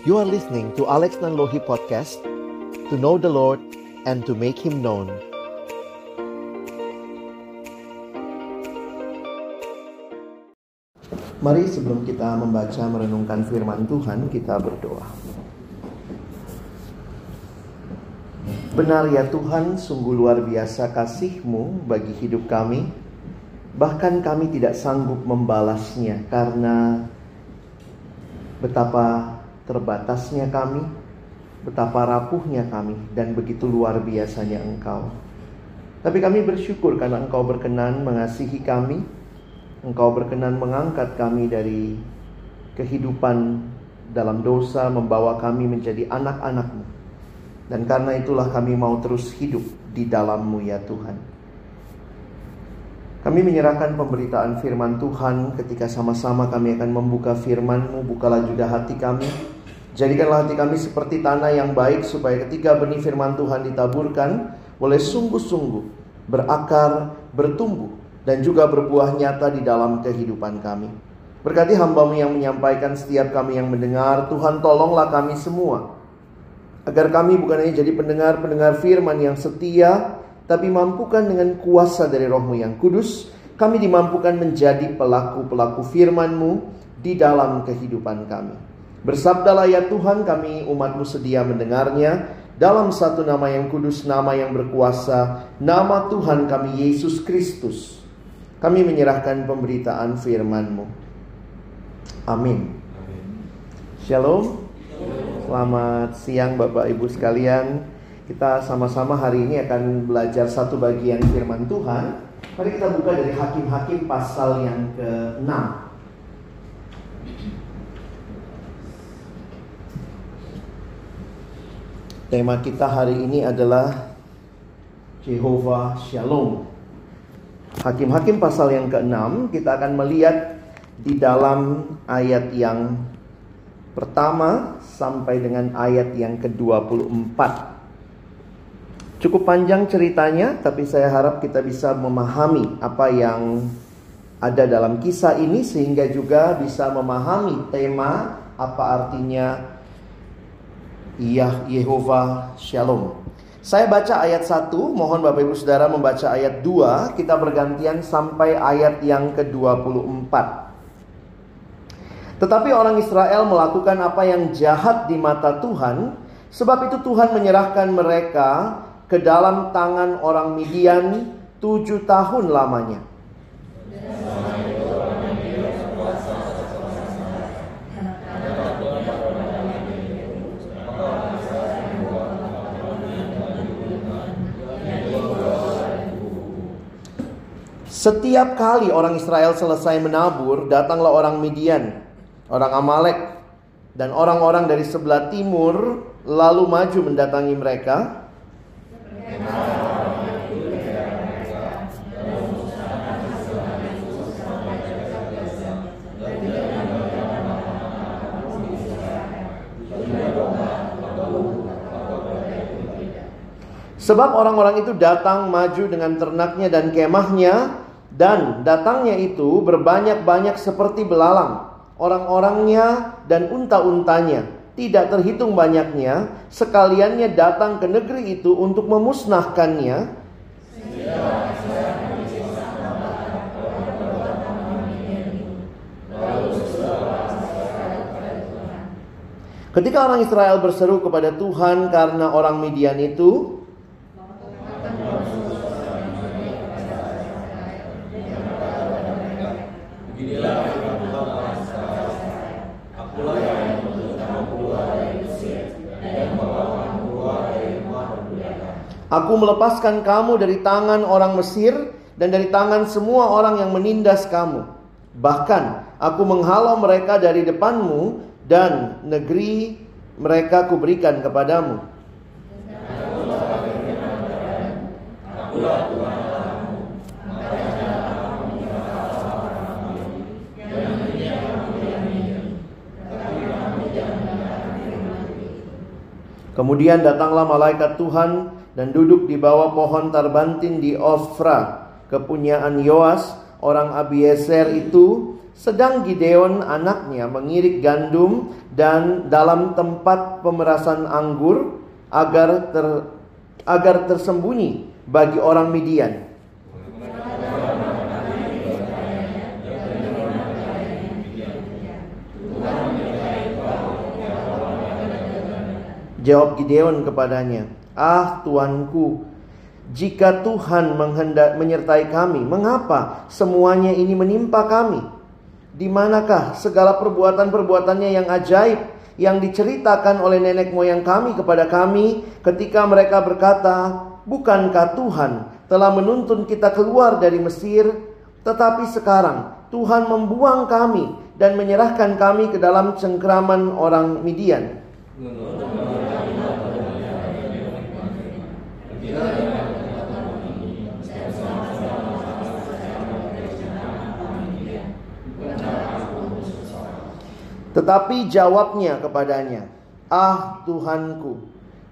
You are listening to Alex Nanlohi Podcast To know the Lord and to make Him known Mari sebelum kita membaca merenungkan firman Tuhan kita berdoa Benar ya Tuhan, sungguh luar biasa kasih-Mu bagi hidup kami. Bahkan kami tidak sanggup membalasnya karena betapa terbatasnya kami, betapa rapuhnya kami, dan begitu luar biasanya Engkau. Tapi kami bersyukur karena Engkau berkenan mengasihi kami, Engkau berkenan mengangkat kami dari kehidupan dalam dosa, membawa kami menjadi anak-anakmu. Dan karena itulah kami mau terus hidup di dalammu ya Tuhan. Kami menyerahkan pemberitaan firman Tuhan ketika sama-sama kami akan membuka firman-Mu, bukalah juga hati kami. Jadikanlah hati kami seperti tanah yang baik supaya ketika benih firman Tuhan ditaburkan, boleh sungguh-sungguh berakar, bertumbuh, dan juga berbuah nyata di dalam kehidupan kami. Berkati hambamu yang menyampaikan setiap kami yang mendengar, Tuhan tolonglah kami semua Agar kami bukan hanya jadi pendengar-pendengar firman yang setia, tapi mampukan dengan kuasa dari rohmu yang kudus, kami dimampukan menjadi pelaku-pelaku firman-Mu di dalam kehidupan kami. Bersabdalah ya Tuhan kami umatmu sedia mendengarnya dalam satu nama yang kudus, nama yang berkuasa, nama Tuhan kami Yesus Kristus. Kami menyerahkan pemberitaan firman-Mu. Amin. Shalom. Selamat siang Bapak Ibu sekalian. Kita sama-sama hari ini akan belajar satu bagian firman Tuhan. Mari kita buka dari Hakim-Hakim pasal yang ke-6. Tema kita hari ini adalah Jehovah Shalom. Hakim-hakim pasal yang ke-6 kita akan melihat di dalam ayat yang pertama sampai dengan ayat yang ke-24. Cukup panjang ceritanya, tapi saya harap kita bisa memahami apa yang ada dalam kisah ini sehingga juga bisa memahami tema apa artinya Yah Yehova Shalom. Saya baca ayat 1, mohon Bapak Ibu Saudara membaca ayat 2, kita bergantian sampai ayat yang ke-24. Tetapi orang Israel melakukan apa yang jahat di mata Tuhan, sebab itu Tuhan menyerahkan mereka ke dalam tangan orang Midian tujuh tahun lamanya. Setiap kali orang Israel selesai menabur, datanglah orang Midian orang Amalek dan orang-orang dari sebelah timur lalu maju mendatangi mereka. Sebab orang-orang itu datang maju dengan ternaknya dan kemahnya dan datangnya itu berbanyak-banyak seperti belalang. Orang-orangnya dan unta-untanya tidak terhitung banyaknya. Sekaliannya datang ke negeri itu untuk memusnahkannya. Ketika orang Israel berseru kepada Tuhan karena orang Midian itu Aku melepaskan kamu dari tangan orang Mesir dan dari tangan semua orang yang menindas kamu. Bahkan aku menghalau mereka dari depanmu dan negeri mereka kuberikan kepadamu. Kemudian datanglah malaikat Tuhan dan duduk di bawah pohon tarbantin di Ofra, kepunyaan Yoas, orang Abieser itu sedang Gideon anaknya mengirik gandum dan dalam tempat pemerasan anggur agar ter, agar tersembunyi bagi orang Midian. Jawab Gideon kepadanya, "Ah, tuanku, jika Tuhan menghendak menyertai kami, mengapa semuanya ini menimpa kami? Di manakah segala perbuatan-perbuatannya yang ajaib yang diceritakan oleh nenek moyang kami kepada kami ketika mereka berkata, "Bukankah Tuhan telah menuntun kita keluar dari Mesir, tetapi sekarang Tuhan membuang kami dan menyerahkan kami ke dalam cengkraman orang Midian?" Tetapi jawabnya kepadanya, "Ah Tuhanku,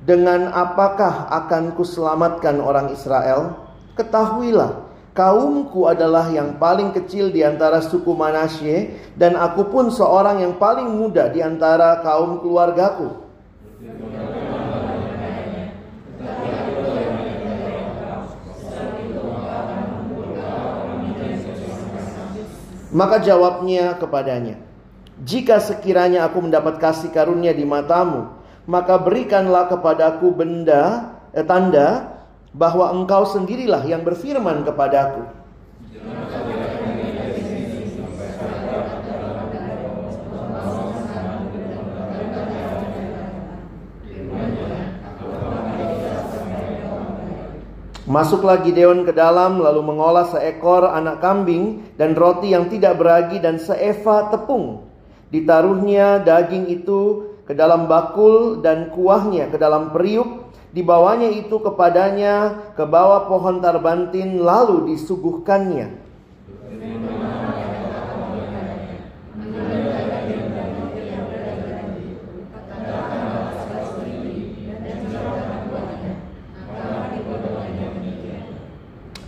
dengan apakah akan kuselamatkan orang Israel? Ketahuilah, kaumku adalah yang paling kecil di antara suku Manasye dan aku pun seorang yang paling muda di antara kaum keluargaku." Maka jawabnya kepadanya, jika sekiranya aku mendapat kasih karunia di matamu, maka berikanlah kepadaku benda eh, tanda bahwa engkau sendirilah yang berfirman kepadaku. Masuklah Gideon ke dalam lalu mengolah seekor anak kambing dan roti yang tidak beragi dan seeva tepung Ditaruhnya daging itu ke dalam bakul dan kuahnya ke dalam periuk. Dibawanya itu kepadanya ke bawah pohon tarbantin lalu disuguhkannya.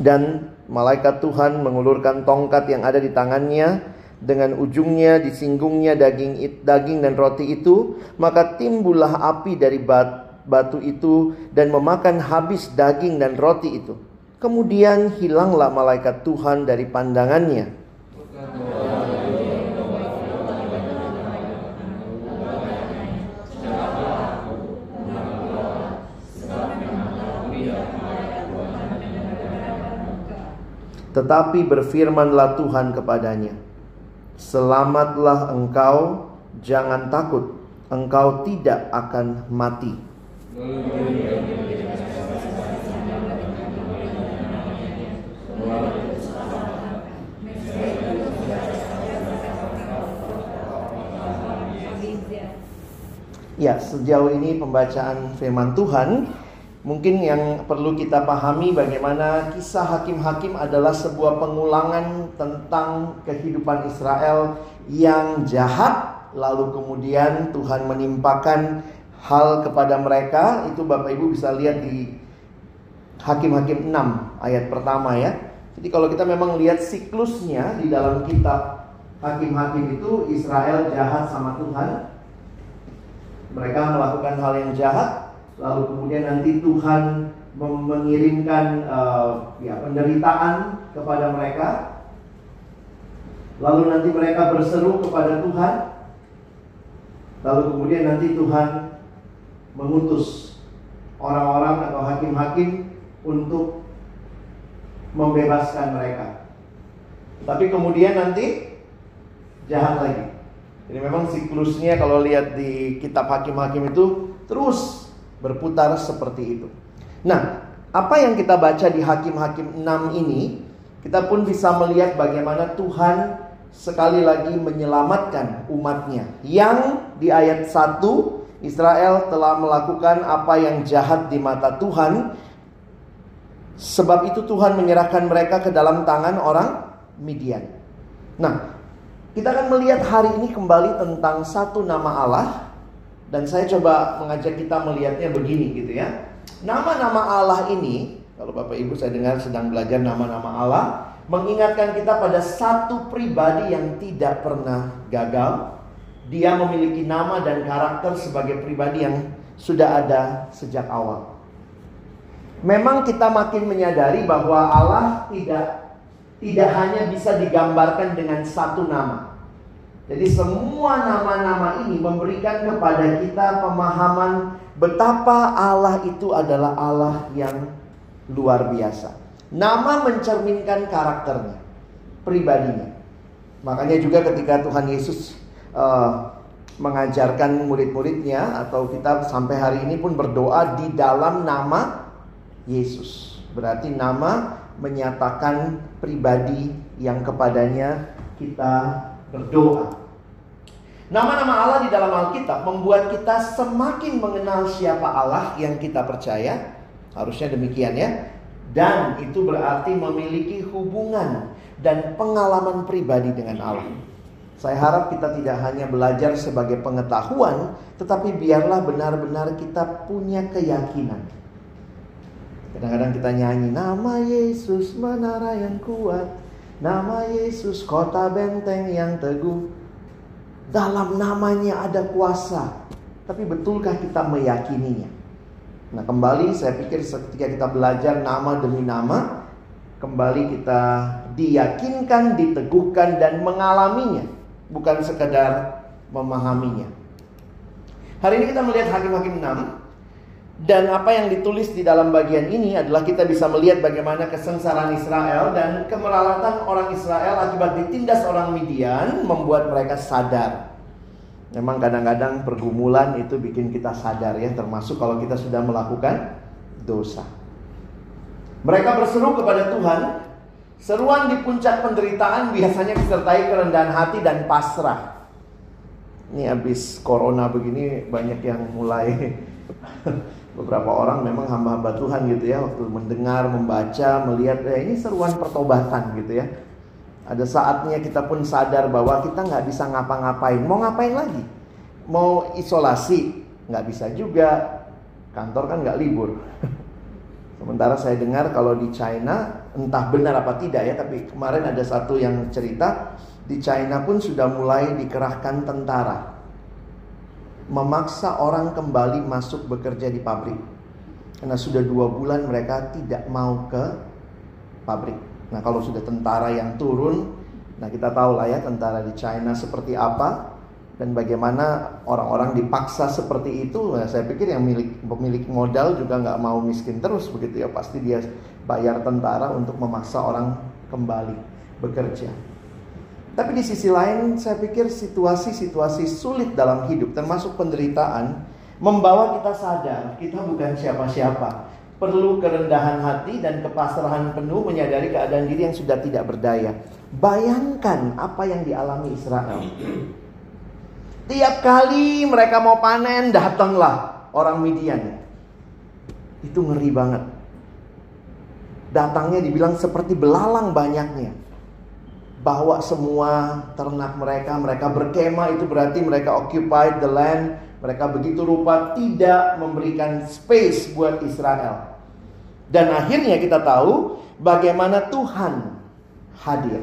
Dan malaikat Tuhan mengulurkan tongkat yang ada di tangannya dengan ujungnya disinggungnya daging daging dan roti itu maka timbullah api dari batu itu dan memakan habis daging dan roti itu. Kemudian hilanglah malaikat Tuhan dari pandangannya. Tetapi berfirmanlah Tuhan kepadanya, Selamatlah engkau, jangan takut, engkau tidak akan mati. Ya, sejauh ini pembacaan firman Tuhan Mungkin yang perlu kita pahami bagaimana kisah hakim-hakim adalah sebuah pengulangan tentang kehidupan Israel yang jahat lalu kemudian Tuhan menimpakan hal kepada mereka itu Bapak Ibu bisa lihat di Hakim-hakim 6 ayat pertama ya. Jadi kalau kita memang lihat siklusnya di dalam kitab Hakim-hakim itu Israel jahat sama Tuhan. Mereka melakukan hal yang jahat lalu kemudian nanti Tuhan mengirimkan uh, ya penderitaan kepada mereka. Lalu nanti mereka berseru kepada Tuhan. Lalu kemudian nanti Tuhan mengutus orang-orang atau hakim-hakim untuk membebaskan mereka. Tapi kemudian nanti jahat lagi. Jadi memang siklusnya kalau lihat di kitab hakim-hakim itu terus berputar seperti itu. Nah, apa yang kita baca di Hakim-Hakim 6 ini, kita pun bisa melihat bagaimana Tuhan sekali lagi menyelamatkan umatnya. Yang di ayat 1, Israel telah melakukan apa yang jahat di mata Tuhan. Sebab itu Tuhan menyerahkan mereka ke dalam tangan orang Midian. Nah, kita akan melihat hari ini kembali tentang satu nama Allah dan saya coba mengajak kita melihatnya begini gitu ya. Nama-nama Allah ini, kalau Bapak Ibu saya dengar sedang belajar nama-nama Allah, mengingatkan kita pada satu pribadi yang tidak pernah gagal. Dia memiliki nama dan karakter sebagai pribadi yang sudah ada sejak awal. Memang kita makin menyadari bahwa Allah tidak tidak hanya bisa digambarkan dengan satu nama. Jadi semua nama-nama ini memberikan kepada kita pemahaman betapa Allah itu adalah Allah yang luar biasa. Nama mencerminkan karakternya, pribadinya. Makanya juga ketika Tuhan Yesus uh, mengajarkan murid-muridnya atau kita sampai hari ini pun berdoa di dalam nama Yesus. Berarti nama menyatakan pribadi yang kepadanya kita berdoa. Nama-nama Allah di dalam Alkitab membuat kita semakin mengenal siapa Allah yang kita percaya. Harusnya demikian ya. Dan itu berarti memiliki hubungan dan pengalaman pribadi dengan Allah. Saya harap kita tidak hanya belajar sebagai pengetahuan, tetapi biarlah benar-benar kita punya keyakinan. Kadang-kadang kita nyanyi, nama Yesus menara yang kuat, nama Yesus kota benteng yang teguh. Dalam namanya ada kuasa, tapi betulkah kita meyakininya? Nah kembali saya pikir ketika kita belajar nama demi nama Kembali kita diyakinkan, diteguhkan dan mengalaminya. Bukan sekedar memahaminya. Hari ini kita melihat Hakim-Hakim 6 Dan apa yang ditulis di dalam bagian ini adalah kita bisa melihat bagaimana kesengsaraan Israel Dan kemeralatan orang Israel akibat ditindas orang Midian Membuat mereka sadar Memang kadang-kadang pergumulan itu bikin kita sadar ya, termasuk kalau kita sudah melakukan dosa. Mereka berseru kepada Tuhan, seruan di puncak penderitaan biasanya disertai kerendahan hati dan pasrah. Ini habis corona begini banyak yang mulai beberapa orang memang hamba-hamba Tuhan gitu ya waktu mendengar, membaca, melihat eh, ini seruan pertobatan gitu ya ada saatnya kita pun sadar bahwa kita nggak bisa ngapa-ngapain. Mau ngapain lagi? Mau isolasi? Nggak bisa juga. Kantor kan nggak libur. Sementara saya dengar kalau di China, entah benar apa tidak ya, tapi kemarin ada satu yang cerita, di China pun sudah mulai dikerahkan tentara. Memaksa orang kembali masuk bekerja di pabrik. Karena sudah dua bulan mereka tidak mau ke pabrik. Nah kalau sudah tentara yang turun, nah kita tahu lah ya tentara di China seperti apa dan bagaimana orang-orang dipaksa seperti itu. Nah, saya pikir yang milik pemilik modal juga nggak mau miskin terus begitu ya, pasti dia bayar tentara untuk memaksa orang kembali bekerja. Tapi di sisi lain saya pikir situasi-situasi sulit dalam hidup termasuk penderitaan membawa kita sadar kita bukan siapa-siapa perlu kerendahan hati dan kepasrahan penuh menyadari keadaan diri yang sudah tidak berdaya. Bayangkan apa yang dialami Israel. Tiap kali mereka mau panen, datanglah orang Midian. Itu ngeri banget. Datangnya dibilang seperti belalang banyaknya. Bawa semua ternak mereka, mereka berkemah itu berarti mereka occupied the land. Mereka begitu rupa tidak memberikan space buat Israel. Dan akhirnya kita tahu bagaimana Tuhan hadir.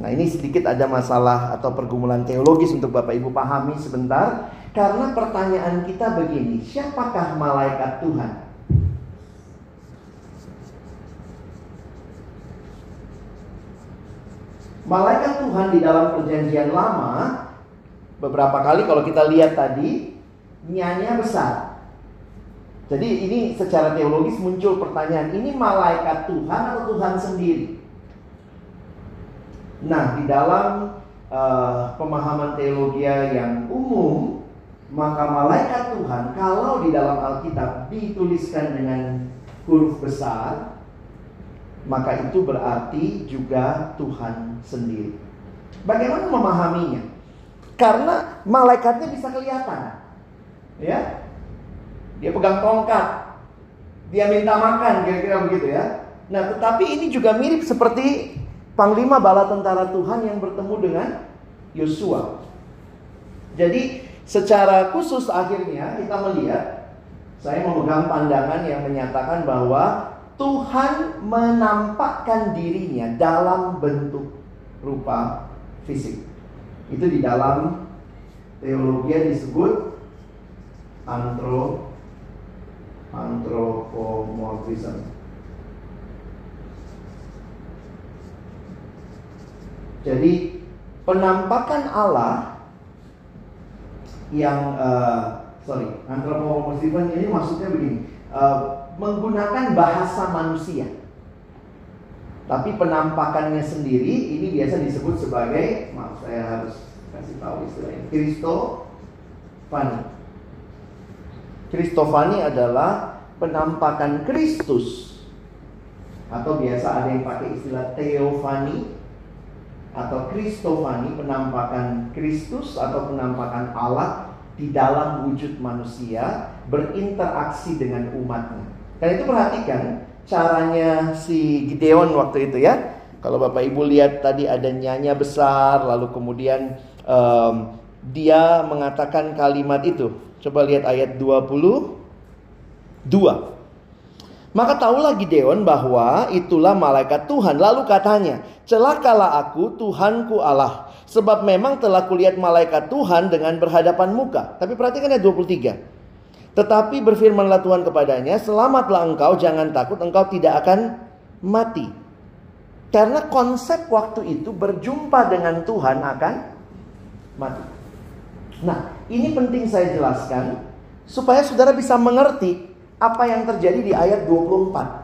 Nah ini sedikit ada masalah atau pergumulan teologis untuk Bapak Ibu pahami sebentar. Karena pertanyaan kita begini, siapakah malaikat Tuhan? Malaikat Tuhan di dalam perjanjian lama beberapa kali kalau kita lihat tadi nyanyi besar jadi ini secara teologis muncul pertanyaan, ini malaikat Tuhan atau Tuhan sendiri? Nah, di dalam uh, pemahaman teologi yang umum, maka malaikat Tuhan kalau di dalam Alkitab dituliskan dengan huruf besar, maka itu berarti juga Tuhan sendiri. Bagaimana memahaminya? Karena malaikatnya bisa kelihatan. Ya, dia pegang tongkat. Dia minta makan, kira-kira begitu ya. Nah, tetapi ini juga mirip seperti Panglima Bala Tentara Tuhan yang bertemu dengan Yosua. Jadi, secara khusus akhirnya kita melihat saya memegang pandangan yang menyatakan bahwa Tuhan menampakkan dirinya dalam bentuk rupa fisik. Itu di dalam teologi disebut antro antropomorphism. Jadi penampakan Allah yang uh, sorry antropomorphism ini maksudnya begini uh, menggunakan bahasa manusia. Tapi penampakannya sendiri ini biasa disebut sebagai maaf saya harus kasih tahu istilahnya Kristofani. Kristofani adalah penampakan Kristus. Atau biasa ada yang pakai istilah Theophany atau Kristofani penampakan Kristus atau penampakan Allah di dalam wujud manusia berinteraksi dengan umatnya. Dan itu perhatikan caranya si Gideon waktu itu ya. Kalau Bapak Ibu lihat tadi ada nyanya besar, lalu kemudian um, dia mengatakan kalimat itu. Coba lihat ayat 22. Maka tahulah Gideon bahwa itulah malaikat Tuhan. Lalu katanya, celakalah aku Tuhanku Allah. Sebab memang telah kulihat malaikat Tuhan dengan berhadapan muka. Tapi perhatikan ayat 23. Tetapi berfirmanlah Tuhan kepadanya, selamatlah engkau, jangan takut, engkau tidak akan mati. Karena konsep waktu itu berjumpa dengan Tuhan akan mati. Nah, ini penting saya jelaskan supaya saudara bisa mengerti apa yang terjadi di ayat 24.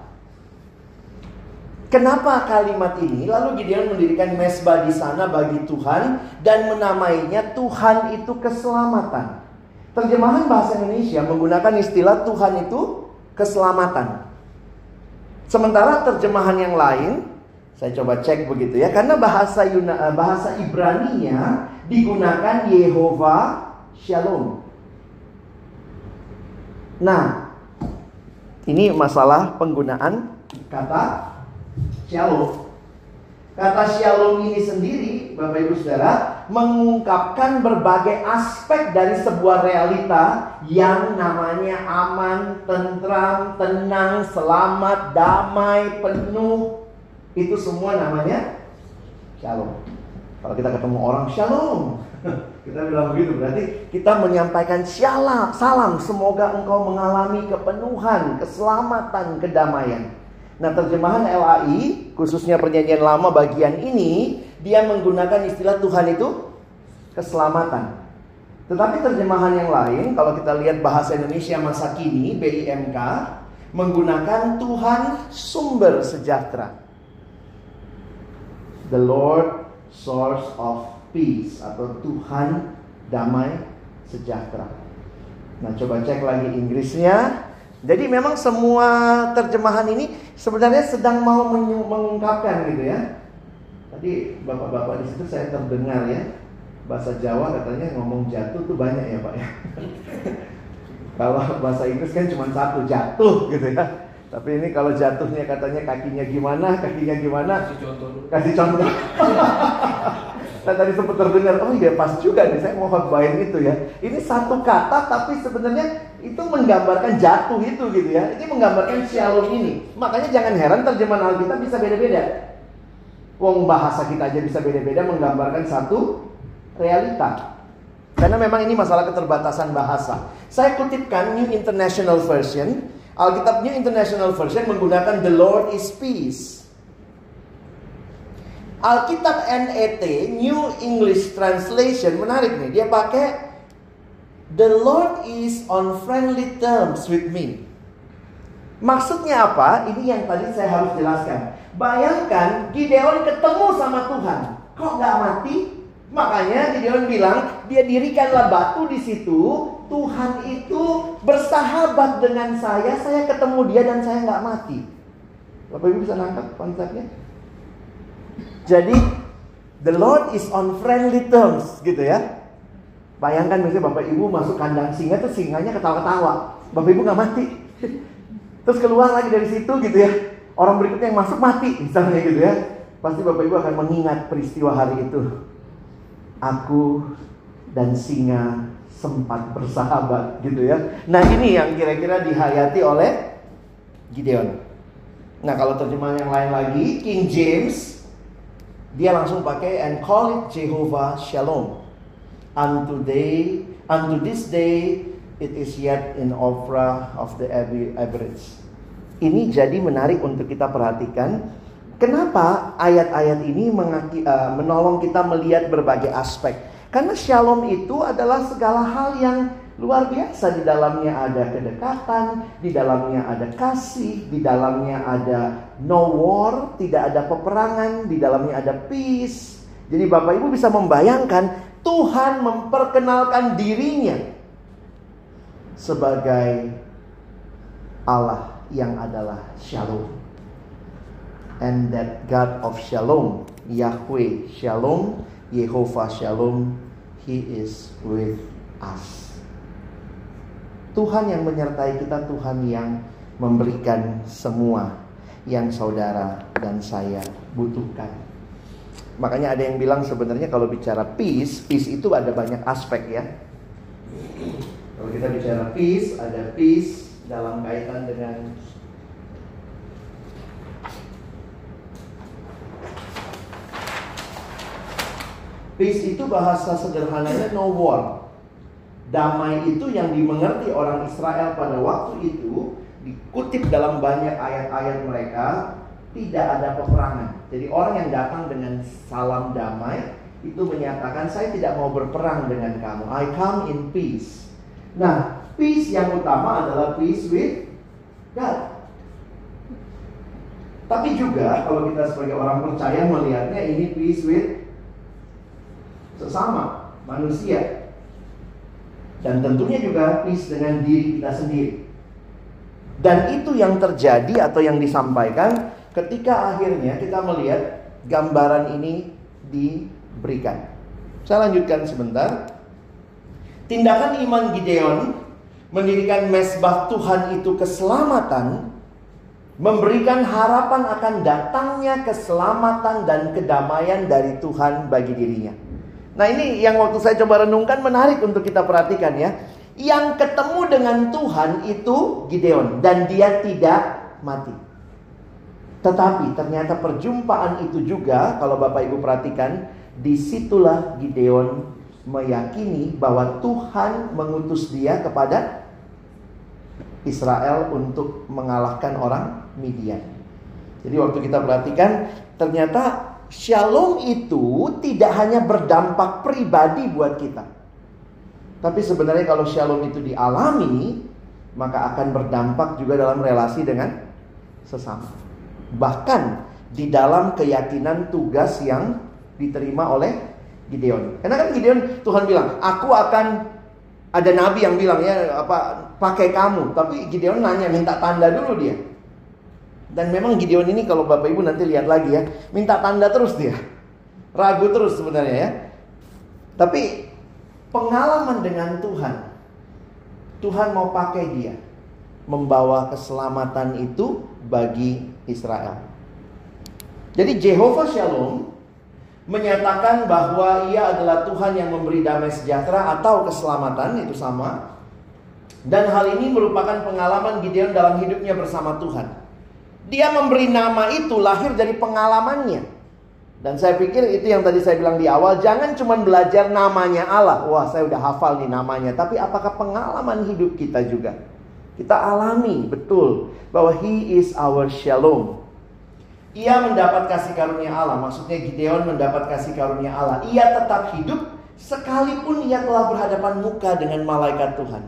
Kenapa kalimat ini? Lalu Gideon mendirikan mesbah di sana bagi Tuhan dan menamainya Tuhan itu keselamatan. Terjemahan bahasa Indonesia menggunakan istilah Tuhan itu keselamatan. Sementara terjemahan yang lain, saya coba cek begitu ya, karena bahasa Yuna, bahasa Ibrani-nya digunakan Yehova Shalom. Nah, ini masalah penggunaan kata shalom. Kata shalom ini sendiri, Bapak Ibu Saudara, mengungkapkan berbagai aspek dari sebuah realita yang namanya aman, tentram, tenang, selamat, damai, penuh. Itu semua namanya shalom. Kalau kita ketemu orang shalom, kita bilang begitu berarti kita menyampaikan syalam, salam semoga engkau mengalami kepenuhan, keselamatan, kedamaian. Nah, terjemahan LAI khususnya perjanjian lama bagian ini dia menggunakan istilah Tuhan itu keselamatan. Tetapi terjemahan yang lain kalau kita lihat bahasa Indonesia masa kini BIMK menggunakan Tuhan sumber sejahtera. The Lord source of peace atau Tuhan damai sejahtera. Nah, coba cek lagi Inggrisnya. Jadi memang semua terjemahan ini sebenarnya sedang mau mengungkapkan gitu ya. Tadi bapak-bapak di situ saya terdengar ya bahasa Jawa katanya ngomong jatuh tuh banyak ya pak ya. kalau bahasa Inggris kan cuma satu jatuh gitu ya. Tapi ini kalau jatuhnya katanya kakinya gimana, kakinya gimana? Kasih contoh. Kasih contoh. Saya tadi sempat terdengar, oh iya pas juga nih, saya mau khotbahin itu ya. Ini satu kata tapi sebenarnya itu menggambarkan jatuh itu gitu ya. Ini menggambarkan shalom ini. Makanya jangan heran terjemahan Alkitab bisa beda-beda. Wong bahasa kita aja bisa beda-beda menggambarkan satu realita. Karena memang ini masalah keterbatasan bahasa. Saya kutipkan New International Version. Alkitab New International Version menggunakan The Lord is Peace. Alkitab NET New English Translation menarik nih. Dia pakai The Lord is on friendly terms with me. Maksudnya apa? Ini yang tadi saya harus jelaskan. Bayangkan Gideon ketemu sama Tuhan. Kok gak mati? Makanya Gideon bilang, dia dirikanlah batu di situ. Tuhan itu bersahabat dengan saya. Saya ketemu dia dan saya nggak mati. Bapak Ibu bisa nangkap konsepnya? Jadi the Lord is on friendly terms gitu ya. Bayangkan misalnya Bapak Ibu masuk kandang singa tuh singanya ketawa-ketawa. Bapak Ibu nggak mati. Terus keluar lagi dari situ gitu ya. Orang berikutnya yang masuk mati misalnya gitu ya. Pasti Bapak Ibu akan mengingat peristiwa hari itu. Aku dan singa sempat bersahabat gitu ya. Nah ini yang kira-kira dihayati oleh Gideon. Nah kalau terjemahan yang lain lagi, King James, dia langsung pakai and call it Jehovah Shalom. Unto day, unto this day, it is yet in opera of the average. Ini jadi menarik untuk kita perhatikan. Kenapa ayat-ayat ini mengaki, uh, menolong kita melihat berbagai aspek? Karena shalom itu adalah segala hal yang Luar biasa di dalamnya ada kedekatan, di dalamnya ada kasih, di dalamnya ada no war, tidak ada peperangan, di dalamnya ada peace. Jadi Bapak Ibu bisa membayangkan Tuhan memperkenalkan dirinya sebagai Allah yang adalah Shalom. And that God of Shalom, Yahweh Shalom, Yehovah Shalom, He is with us. Tuhan yang menyertai kita, Tuhan yang memberikan semua yang saudara dan saya butuhkan. Makanya ada yang bilang sebenarnya kalau bicara peace, peace itu ada banyak aspek ya. Kita bicara peace, ada peace dalam kaitan dengan Peace itu bahasa sederhananya no war. Damai itu yang dimengerti orang Israel pada waktu itu dikutip dalam banyak ayat-ayat mereka tidak ada peperangan. Jadi orang yang datang dengan salam damai itu menyatakan saya tidak mau berperang dengan kamu. I come in peace. Nah, peace yang utama adalah peace with God. Tapi juga kalau kita sebagai orang percaya melihatnya ini peace with sesama manusia. Dan tentunya juga peace dengan diri kita sendiri. Dan itu yang terjadi atau yang disampaikan ketika akhirnya kita melihat gambaran ini diberikan. Saya lanjutkan sebentar. Tindakan iman Gideon mendirikan mesbah Tuhan itu keselamatan, memberikan harapan akan datangnya keselamatan dan kedamaian dari Tuhan bagi dirinya. Nah ini yang waktu saya coba renungkan menarik untuk kita perhatikan ya. Yang ketemu dengan Tuhan itu Gideon dan dia tidak mati. Tetapi ternyata perjumpaan itu juga kalau Bapak Ibu perhatikan di situlah Gideon meyakini bahwa Tuhan mengutus dia kepada Israel untuk mengalahkan orang Midian. Jadi waktu kita perhatikan ternyata Shalom itu tidak hanya berdampak pribadi buat kita. Tapi sebenarnya kalau shalom itu dialami, maka akan berdampak juga dalam relasi dengan sesama. Bahkan di dalam keyakinan tugas yang diterima oleh Gideon. Karena kan Gideon Tuhan bilang, "Aku akan ada nabi yang bilang ya apa pakai kamu." Tapi Gideon nanya minta tanda dulu dia. Dan memang Gideon ini kalau Bapak Ibu nanti lihat lagi ya, minta tanda terus dia. Ragu terus sebenarnya ya. Tapi pengalaman dengan Tuhan, Tuhan mau pakai dia membawa keselamatan itu bagi Israel. Jadi Jehovah Shalom menyatakan bahwa ia adalah Tuhan yang memberi damai sejahtera atau keselamatan itu sama. Dan hal ini merupakan pengalaman Gideon dalam hidupnya bersama Tuhan. Dia memberi nama itu lahir dari pengalamannya. Dan saya pikir itu yang tadi saya bilang di awal, jangan cuma belajar namanya Allah. Wah, saya udah hafal nih namanya, tapi apakah pengalaman hidup kita juga? Kita alami betul bahwa he is our shalom. Ia mendapat kasih karunia Allah, maksudnya Gideon mendapat kasih karunia Allah. Ia tetap hidup sekalipun ia telah berhadapan muka dengan malaikat Tuhan.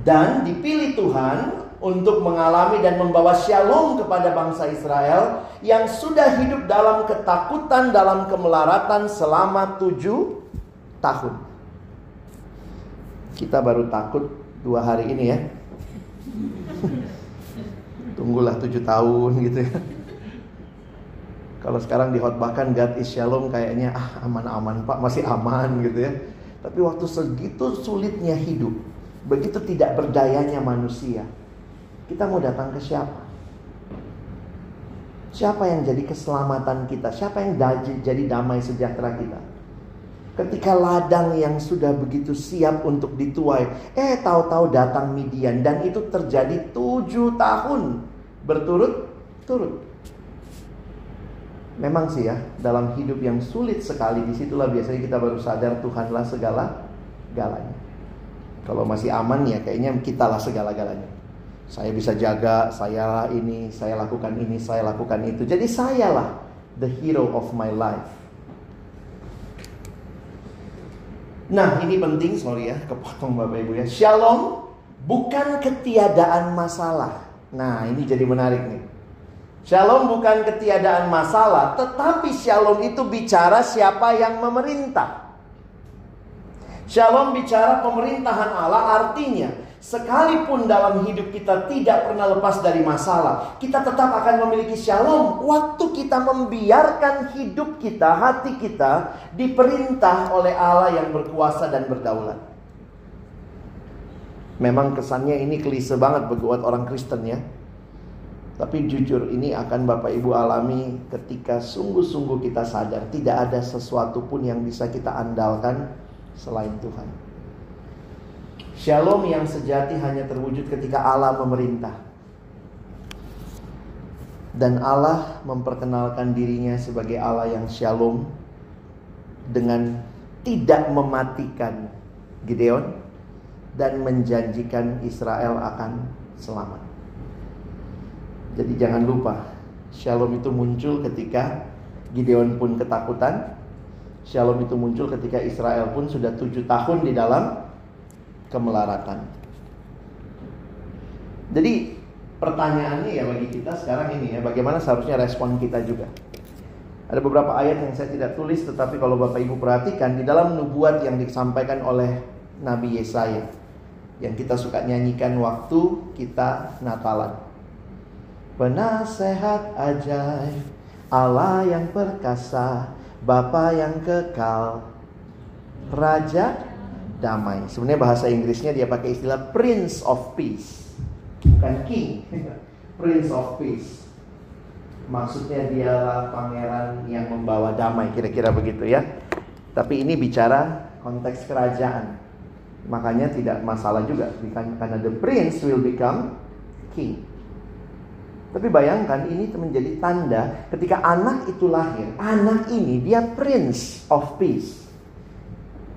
Dan dipilih Tuhan untuk mengalami dan membawa shalom kepada bangsa Israel yang sudah hidup dalam ketakutan, dalam kemelaratan selama tujuh tahun. Kita baru takut dua hari ini ya. Tunggulah tujuh tahun gitu ya. Kalau sekarang dihotbahkan God is shalom kayaknya ah aman-aman pak masih aman gitu ya. Tapi waktu segitu sulitnya hidup, begitu tidak berdayanya manusia, kita mau datang ke siapa? Siapa yang jadi keselamatan kita? Siapa yang jadi damai sejahtera kita? Ketika ladang yang sudah begitu siap untuk dituai, eh tahu-tahu datang Midian dan itu terjadi tujuh tahun berturut-turut. Memang sih ya, dalam hidup yang sulit sekali di situlah biasanya kita baru sadar Tuhanlah segala galanya. Kalau masih aman ya kayaknya kitalah segala-galanya. Saya bisa jaga, saya ini, saya lakukan ini, saya lakukan itu. Jadi sayalah the hero of my life. Nah ini penting, sorry ya, kepotong Bapak Ibu ya. Shalom bukan ketiadaan masalah. Nah ini jadi menarik nih. Shalom bukan ketiadaan masalah, tetapi shalom itu bicara siapa yang memerintah. Shalom bicara pemerintahan Allah artinya sekalipun dalam hidup kita tidak pernah lepas dari masalah, kita tetap akan memiliki shalom waktu kita membiarkan hidup kita, hati kita diperintah oleh Allah yang berkuasa dan berdaulat. Memang kesannya ini klise banget buat orang Kristen ya. Tapi jujur ini akan Bapak Ibu alami ketika sungguh-sungguh kita sadar tidak ada sesuatu pun yang bisa kita andalkan selain Tuhan. Shalom yang sejati hanya terwujud ketika Allah memerintah. Dan Allah memperkenalkan dirinya sebagai Allah yang shalom dengan tidak mematikan Gideon dan menjanjikan Israel akan selamat. Jadi jangan lupa, Shalom itu muncul ketika Gideon pun ketakutan. Shalom itu muncul ketika Israel pun sudah tujuh tahun di dalam kemelaratan. Jadi pertanyaannya ya bagi kita sekarang ini ya, bagaimana seharusnya respon kita juga. Ada beberapa ayat yang saya tidak tulis, tetapi kalau Bapak Ibu perhatikan di dalam nubuat yang disampaikan oleh Nabi Yesaya yang kita suka nyanyikan waktu kita Natalan penasehat ajaib, Allah yang perkasa, Bapa yang kekal, Raja damai. Sebenarnya bahasa Inggrisnya dia pakai istilah Prince of Peace, bukan King, Prince of Peace. Maksudnya dialah pangeran yang membawa damai, kira-kira begitu ya. Tapi ini bicara konteks kerajaan. Makanya tidak masalah juga karena the prince will become king. Tapi bayangkan ini menjadi tanda ketika anak itu lahir. Anak ini dia prince of peace.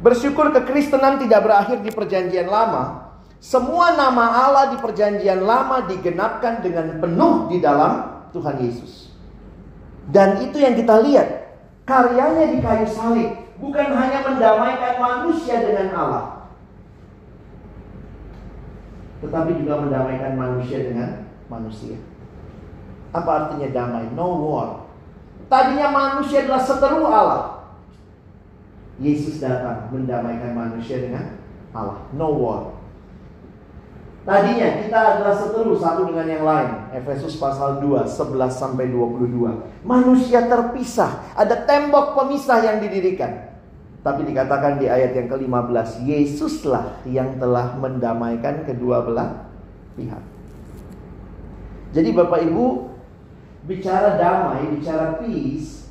Bersyukur kekristenan tidak berakhir di perjanjian lama. Semua nama Allah di perjanjian lama digenapkan dengan penuh di dalam Tuhan Yesus. Dan itu yang kita lihat. Karyanya di kayu salib. Bukan hanya mendamaikan manusia dengan Allah. Tetapi juga mendamaikan manusia dengan manusia. Apa artinya damai? No war. Tadinya manusia adalah seteru Allah. Yesus datang mendamaikan manusia dengan Allah. No war. Tadinya kita adalah seteru satu dengan yang lain. Efesus pasal 2, 11 sampai 22. Manusia terpisah, ada tembok pemisah yang didirikan. Tapi dikatakan di ayat yang ke-15, Yesuslah yang telah mendamaikan kedua belah pihak. Jadi Bapak Ibu, bicara damai, bicara peace,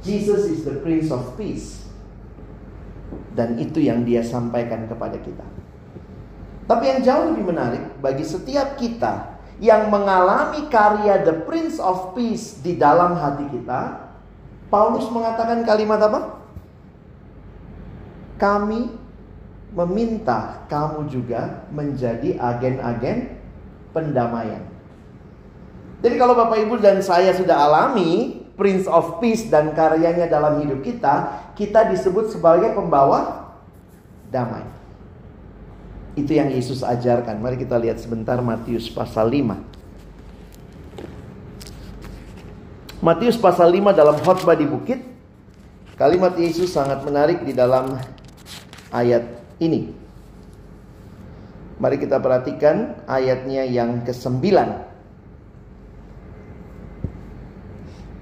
Jesus is the Prince of Peace. Dan itu yang dia sampaikan kepada kita. Tapi yang jauh lebih menarik bagi setiap kita yang mengalami karya the Prince of Peace di dalam hati kita, Paulus mengatakan kalimat apa? Kami meminta kamu juga menjadi agen-agen pendamaian. Jadi kalau Bapak Ibu dan saya sudah alami Prince of Peace dan karyanya dalam hidup kita, kita disebut sebagai pembawa damai. Itu yang Yesus ajarkan. Mari kita lihat sebentar Matius pasal 5. Matius pasal 5 dalam khotbah di bukit. Kalimat Yesus sangat menarik di dalam ayat ini. Mari kita perhatikan ayatnya yang ke-9.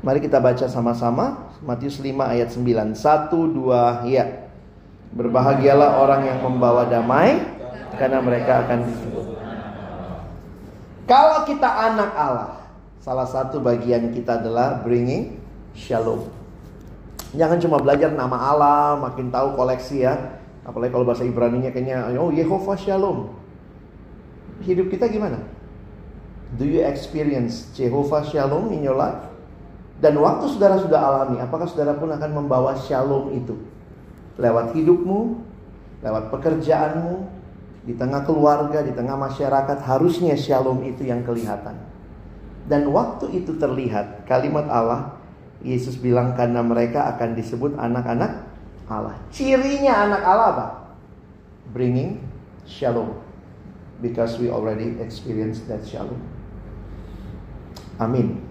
Mari kita baca sama-sama. Matius 5 ayat 9 Satu, dua, ya. Berbahagialah orang yang membawa damai Karena mereka akan disebut. Kalau kita anak Allah Salah satu bagian kita adalah Bringing shalom. Jangan cuma belajar nama Allah Makin tahu koleksi ya Apalagi kalau bahasa Ibrani-nya kayaknya Oh Yehova shalom Hidup kita gimana? Do you experience Jehovah Shalom in your life? Dan waktu saudara sudah alami, apakah saudara pun akan membawa shalom itu? Lewat hidupmu, lewat pekerjaanmu, di tengah keluarga, di tengah masyarakat, harusnya shalom itu yang kelihatan. Dan waktu itu terlihat, kalimat Allah, Yesus bilang karena mereka akan disebut anak-anak Allah. Cirinya anak Allah apa? Bringing shalom. Because we already experienced that shalom. Amin.